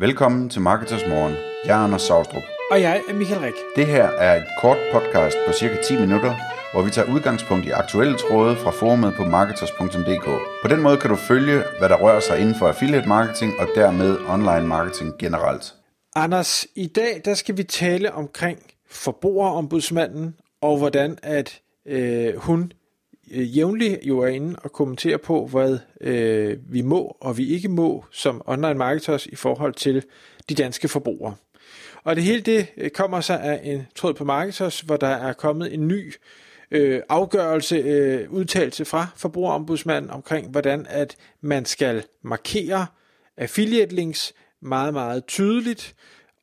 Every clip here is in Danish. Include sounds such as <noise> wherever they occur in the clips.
Velkommen til Marketers Morgen. Jeg er Anders Saustrup. Og jeg er Michael Rik. Det her er et kort podcast på cirka 10 minutter, hvor vi tager udgangspunkt i aktuelle tråde fra forumet på marketers.dk. På den måde kan du følge, hvad der rører sig inden for affiliate marketing og dermed online marketing generelt. Anders, i dag der skal vi tale omkring forbrugerombudsmanden og hvordan at øh, hun øh, jævnligt jo er inde og kommenterer på, hvad øh, vi må og vi ikke må som online marketers i forhold til de danske forbrugere. Og det hele det øh, kommer sig af en tråd på Marketers, hvor der er kommet en ny øh, afgørelse, øh, udtalelse fra forbrugerombudsmanden omkring, hvordan at man skal markere affiliate links meget, meget tydeligt.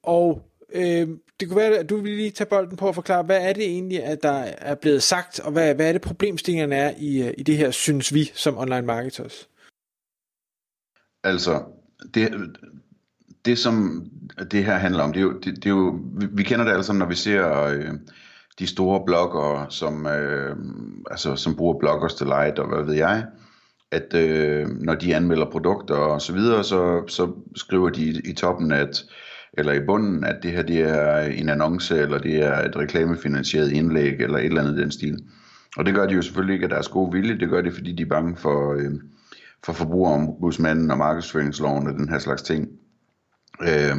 Og øh, det kunne være, at du vil lige tage bolden på og forklare, hvad er det egentlig, at der er blevet sagt, og hvad, hvad er det problemstillingerne er i, øh, i det her, synes vi, som online marketers? Altså, det, det som det her handler om, det er jo, det, det er jo vi, vi kender det alle sammen, når vi ser øh, de store bloggere, som, øh, altså, som bruger bloggers til light, og hvad ved jeg, at øh, når de anmelder produkter og så videre, så, så skriver de i, i toppen, at eller i bunden, at det her det er en annonce, eller det er et reklamefinansieret indlæg, eller et eller andet den stil. Og det gør de jo selvfølgelig ikke af deres gode vilje, det gør de, fordi de er bange for, øh, for forbrugerombudsmanden og markedsføringsloven og den her slags ting. Øh,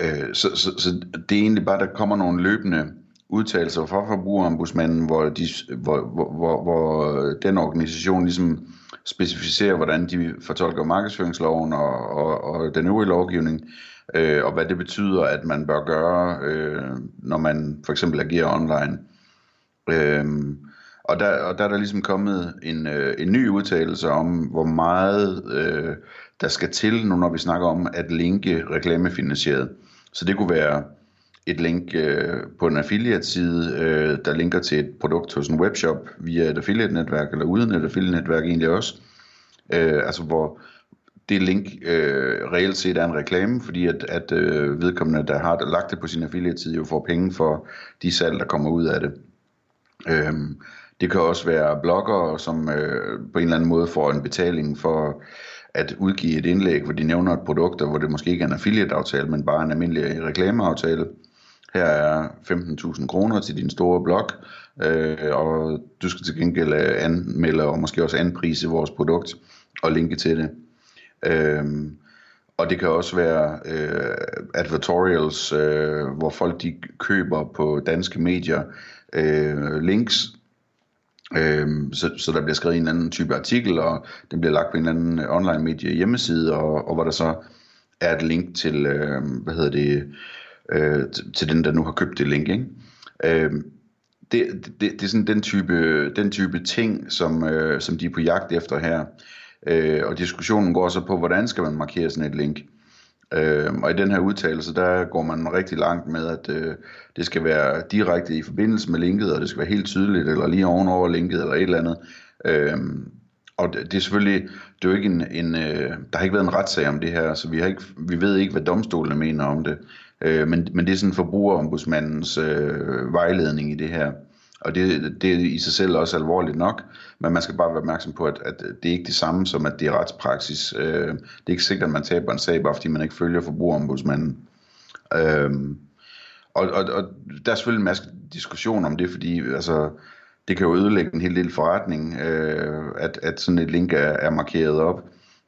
øh, så, så, så det er egentlig bare, der kommer nogle løbende udtalelser fra forbrugerombudsmanden, hvor, de, hvor, hvor, hvor, hvor den organisation ligesom specificerer, hvordan de fortolker markedsføringsloven og, og, og den øvrige lovgivning, øh, og hvad det betyder, at man bør gøre, øh, når man for eksempel agerer online. Øh, og der, og der er der ligesom kommet en, øh, en ny udtalelse om, hvor meget øh, der skal til, nu når vi snakker om at linke reklamefinansieret. Så det kunne være et link øh, på en affiliate-side, øh, der linker til et produkt hos en webshop via et affiliate-netværk, eller uden et affiliate-netværk egentlig også. Øh, altså hvor det link øh, reelt set er en reklame, fordi at, at øh, vedkommende, der har lagt det på sin affiliate-side, jo får penge for de salg, der kommer ud af det. Øh, det kan også være bloggere, som øh, på en eller anden måde får en betaling for at udgive et indlæg, hvor de nævner et produkt, hvor det måske ikke er en affiliate-aftale, men bare en almindelig reklameaftale. Her er 15.000 kroner til din store blog, øh, og du skal til gengæld øh, anmelde og måske også anprise vores produkt og linke til det. Øh, og det kan også være øh, advertorials, øh, hvor folk de køber på danske medier øh, links, øh, så, så der bliver skrevet en eller anden type artikel, og den bliver lagt på en eller anden online medie hjemmeside, og, og hvor der så er et link til, øh, hvad hedder det, øh, til den, der nu har købt det link. Ikke? Øh, det, det, det er sådan den type, den type ting, som, øh, som de er på jagt efter her. Øh, og diskussionen går så på, hvordan skal man markere sådan et link. Øh, og i den her udtalelse, der går man rigtig langt med, at øh, det skal være direkte i forbindelse med linket, og det skal være helt tydeligt, eller lige ovenover linket, eller et eller andet. Øh, og det, det er selvfølgelig, det er jo ikke en, en øh, der har ikke været en retssag om det her, så vi, har ikke, vi ved ikke, hvad domstolene mener om det. Øh, men, men det er sådan forbrugerombudsmandens øh, vejledning i det her. Og det, det er i sig selv også alvorligt nok, men man skal bare være opmærksom på, at, at det er ikke det samme som, at det er retspraksis. Øh, det er ikke sikkert, at man taber en sag, bare fordi man ikke følger forbrugerombudsmanden. Øh, og, og, og der er selvfølgelig en masse diskussion om det, fordi altså, det kan jo ødelægge en hel del forretning, øh, at, at sådan et link er, er markeret op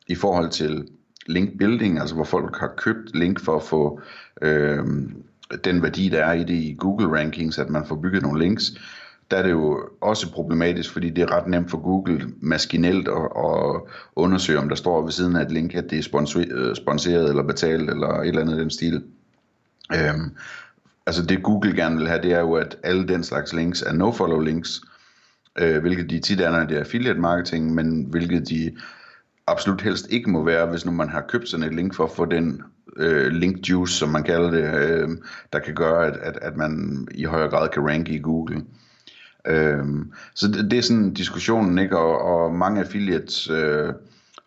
i forhold til link building, altså hvor folk har købt link for at få øh, den værdi, der er i det i Google rankings, at man får bygget nogle links, der er det jo også problematisk, fordi det er ret nemt for Google maskinelt at, at undersøge, om der står ved siden af et link, at det er øh, sponsoreret eller betalt, eller et eller andet i den stil. Øhm, altså det Google gerne vil have, det er jo, at alle den slags links er no-follow links, øh, hvilket de tit er, når det er affiliate marketing, men hvilket de absolut helst ikke må være, hvis nu man har købt sådan et link for at få den øh, link juice, som man kalder det, øh, der kan gøre, at, at, at man i højere grad kan ranke i Google. Øh, så det, det er sådan diskussionen, ikke? Og, og mange affiliates øh,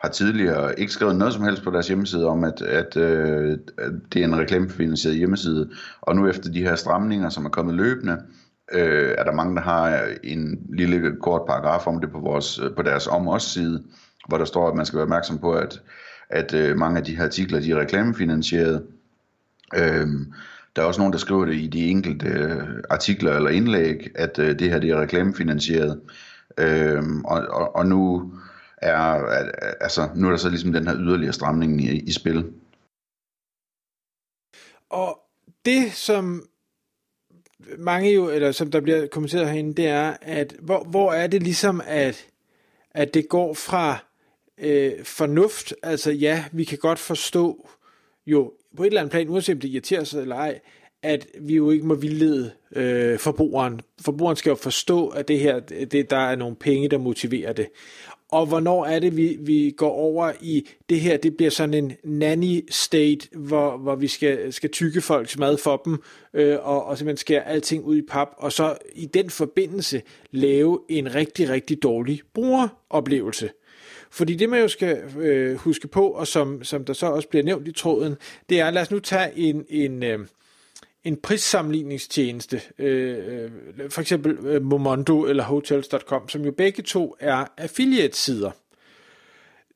har tidligere ikke skrevet noget som helst på deres hjemmeside om, at, at, øh, at det er en reklamefinansieret hjemmeside. Og nu efter de her stramninger, som er kommet løbende, øh, er der mange, der har en lille kort paragraf om det på, vores, øh, på deres om os side, hvor der står, at man skal være opmærksom på, at at øh, mange af de her artikler, de er reklamefinansieret. Øhm, der er også nogen, der skriver det i de enkelte øh, artikler eller indlæg, at øh, det her det er reklamefinansieret. Øhm, og, og, og nu er altså nu er der så ligesom den her yderligere stramning i, i spil. Og det, som mange jo, eller som der bliver kommenteret herinde, det er, at hvor, hvor er det ligesom, at, at det går fra øh, fornuft, altså ja, vi kan godt forstå jo på et eller andet plan, uanset om det irriterer sig eller ej, at vi jo ikke må vildlede øh, forbrugeren. Forbrugeren skal jo forstå, at det her, det, der er nogle penge, der motiverer det og hvornår er det, vi, vi går over i det her, det bliver sådan en nanny state, hvor, hvor vi skal, skal tykke folks mad for dem, øh, og, og simpelthen skære alting ud i pap, og så i den forbindelse lave en rigtig, rigtig dårlig brugeroplevelse. Fordi det man jo skal øh, huske på, og som, som der så også bliver nævnt i tråden, det er, lad os nu tage en, en, øh, en prissammenligningstjeneste, øh, øh for eksempel øh, Momondo eller Hotels.com, som jo begge to er affiliate-sider.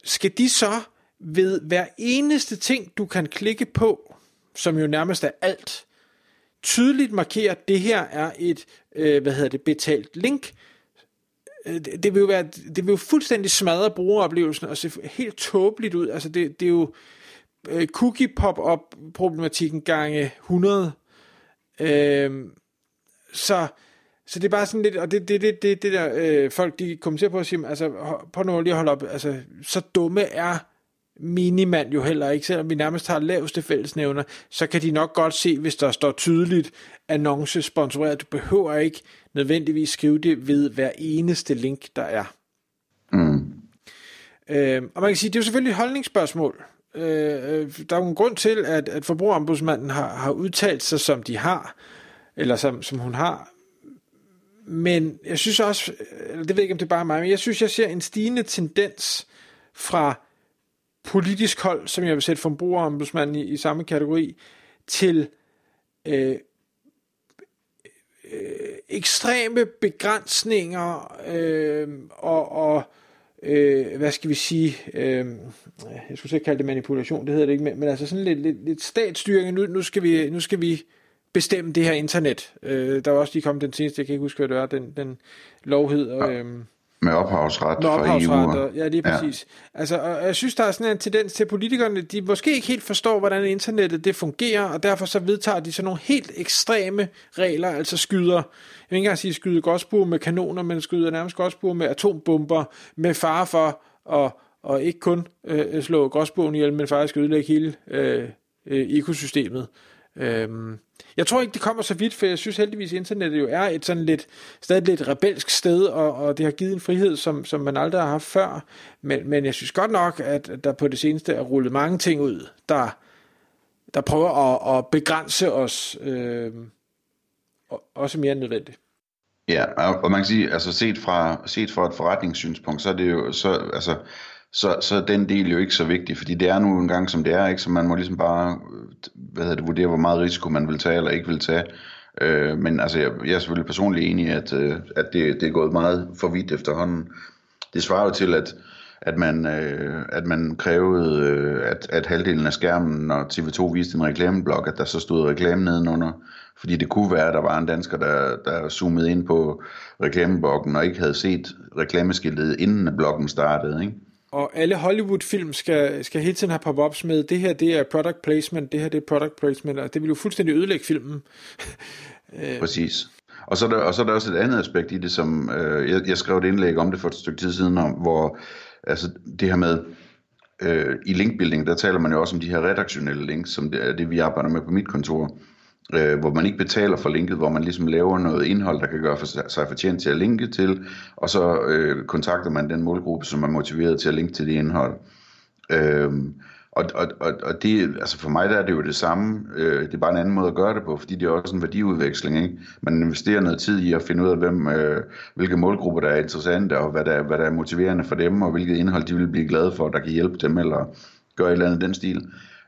Skal de så ved hver eneste ting, du kan klikke på, som jo nærmest er alt, tydeligt markere, at det her er et, øh, hvad hedder det, betalt link, Øh, det vil jo være, det vil jo fuldstændig smadre brugeroplevelsen og se helt tåbeligt ud. Altså det, det er jo øh, cookie pop-up problematikken gange 100 Øh, så, så det er bare sådan lidt, og det, det, det, det, det der øh, folk de kommenterer på og siger, altså på nu lige at holde op, altså så dumme er minimand jo heller ikke, selvom vi nærmest har laveste fællesnævner, så kan de nok godt se, hvis der står tydeligt annonce sponsoreret. Du behøver ikke nødvendigvis skrive det ved hver eneste link, der er. Mm. Øh, og man kan sige, det er jo selvfølgelig et holdningsspørgsmål. Øh, øh, der er jo en grund til, at, at forbrugerombudsmanden har, har udtalt sig, som de har, eller som, som hun har. Men jeg synes også, det ved jeg ikke, om det er bare mig, men jeg synes, jeg ser en stigende tendens fra politisk hold, som jeg vil sætte forbrugerombudsmanden i, i samme kategori, til øh, øh, ekstreme begrænsninger øh, og, og øh, hvad skal vi sige, øh, jeg skulle ikke kalde det manipulation, det hedder det ikke, men, men altså sådan lidt, lidt, lidt statsstyring, nu, nu, skal vi, nu skal vi bestemme det her internet. Øh, der var også lige kommet den seneste, jeg kan ikke huske, hvad det var, den, den lov hed, øh, med ophavsret med ophavsret, og, ja, lige præcis. Ja. Altså, og jeg synes, der er sådan en tendens til, at politikerne, de måske ikke helt forstår, hvordan internettet det fungerer, og derfor så vedtager de sådan nogle helt ekstreme regler, altså skyder, jeg vil ikke engang sige skyder gråsbue med kanoner, men skyder nærmest gråsbue med atombomber, med fare for at og ikke kun øh, slå gråsbuen ihjel, men faktisk ødelægge hele øh, øh, ekosystemet. Øhm, jeg tror ikke, det kommer så vidt, for jeg synes heldigvis, at internettet jo er et sådan lidt, stadig lidt rebelsk sted, og, og det har givet en frihed, som, som man aldrig har haft før. Men, men jeg synes godt nok, at der på det seneste er rullet mange ting ud, der, der prøver at, at begrænse os, øh, også mere end nødvendigt. Ja, og man kan sige, altså set fra, set fra et forretningssynspunkt, så er det jo, så, altså, så, så er den del jo ikke så vigtig, fordi det er nu en gang som det er, ikke? så man må ligesom bare øh, hvad hedder det, vurdere, hvor meget risiko man vil tage eller ikke vil tage. Øh, men altså, jeg, jeg er selvfølgelig personligt enig i, at, øh, at det, det er gået meget for vidt efterhånden. Det svarer jo til, at, at, man, øh, at man krævede, øh, at, at halvdelen af skærmen, når TV2 viste en reklameblok, at der så stod reklame nedenunder. Fordi det kunne være, at der var en dansker, der, der zoomede ind på reklameblokken og ikke havde set reklameskiltet, inden blokken startede. Ikke? Og alle Hollywood-film skal, skal hele tiden have pop-ups med, det her det er product placement, det her det er product placement, og det vil jo fuldstændig ødelægge filmen. <laughs> Øh, Præcis. Og så, er der, og så er der også et andet aspekt i det, som øh, jeg, jeg skrev et indlæg om det for et stykke tid siden, om, hvor altså, det her med, øh, i linkbuilding, der taler man jo også om de her redaktionelle links, som det er det, vi arbejder med på mit kontor øh, hvor man ikke betaler for linket, hvor man ligesom laver noget indhold, der kan gøre for sig fortjent til at linke til, og så øh, kontakter man den målgruppe, som er motiveret til at linke til det indhold. Øh, og, og, og, og det, altså for mig der er det jo det samme, øh, det er bare en anden måde at gøre det på, fordi det er også en værdiudveksling. Ikke? Man investerer noget tid i at finde ud af, hvem, øh, hvilke målgrupper der er interessante, og hvad der, hvad der er motiverende for dem, og hvilket indhold de vil blive glade for, der kan hjælpe dem, eller gøre et eller andet den stil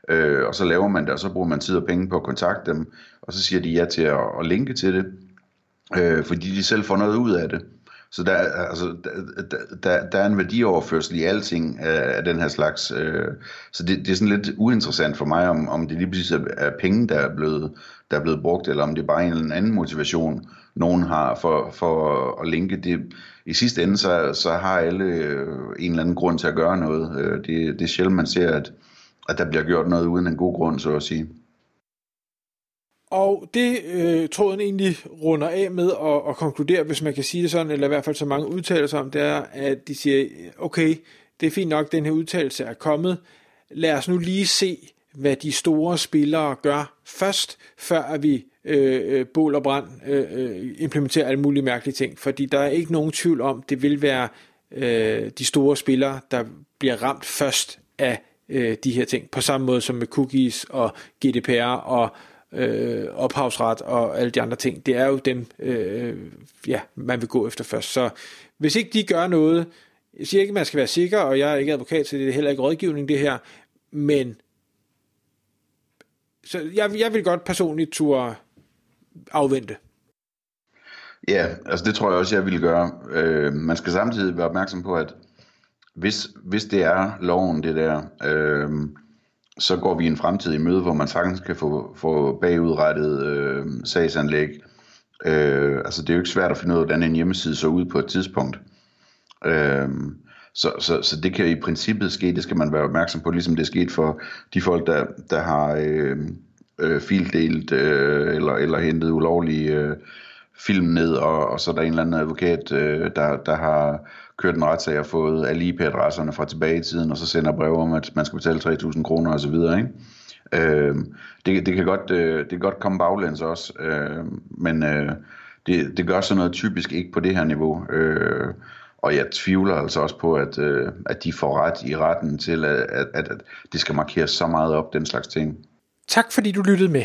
øh, og så laver man det, og så bruger man tid og penge på at kontakte dem, og så siger de ja til at, at linke til det, øh, fordi de selv får noget ud af det. så der, altså, der, der, der er en værdioverførsel i alting af, af den her slags. Øh, så det, det er sådan lidt uinteressant for mig, om, om det lige præcis er, er penge, der er, blevet, der er blevet brugt, eller om det er bare en eller anden motivation, nogen har for, for at linke det. I sidste ende, så, så har alle øh, en eller anden grund til at gøre noget. Øh, det, det er sjældent, man ser, at, at der bliver gjort noget uden en god grund, så at sige. Og det øh, tråden egentlig runder af med at, at konkludere, hvis man kan sige det sådan, eller i hvert fald så mange udtalelser om, det er, at de siger, okay, det er fint nok, den her udtalelse er kommet. Lad os nu lige se, hvad de store spillere gør først, før at vi øh, øh bål og brand øh, øh, implementerer alle mulige mærkelige ting. Fordi der er ikke nogen tvivl om, det vil være øh, de store spillere, der bliver ramt først af øh, de her ting. På samme måde som med cookies og GDPR og øh, ophavsret og alle de andre ting. Det er jo dem, øh, ja, man vil gå efter først. Så hvis ikke de gør noget, jeg siger ikke, at man skal være sikker, og jeg er ikke advokat, så det er heller ikke rådgivning det her, men så jeg, jeg vil godt personligt turde afvente. Ja, altså det tror jeg også, jeg ville gøre. Øh, man skal samtidig være opmærksom på, at hvis, hvis det er loven, det der, øh, så går vi en fremtid i møde, hvor man sagtens kan få, få bagudrettet øh, sagsanlæg. Øh, altså det er jo ikke svært at finde ud af, hvordan en hjemmeside så ud på et tidspunkt. Øh, så, så, så det kan i princippet ske, det skal man være opmærksom på, ligesom det er sket for de folk, der, der har øh, øh, fildelt øh, eller, eller hentet ulovlige øh, film ned, og, og så er der en eller anden advokat, øh, der, der har kørt en retssag og fået alle IP-adresserne fra tilbage i tiden, og så sender brev om, at man skal betale 3.000 kroner og så videre, ikke? Øh, det, det, kan godt, øh, det kan godt komme baglæns også, øh, men øh, det, det gør sådan noget typisk ikke på det her niveau. Øh, og jeg tvivler altså også på, at, øh, at de får ret i retten til, at, at, at det skal markeres så meget op, den slags ting. Tak fordi du lyttede med.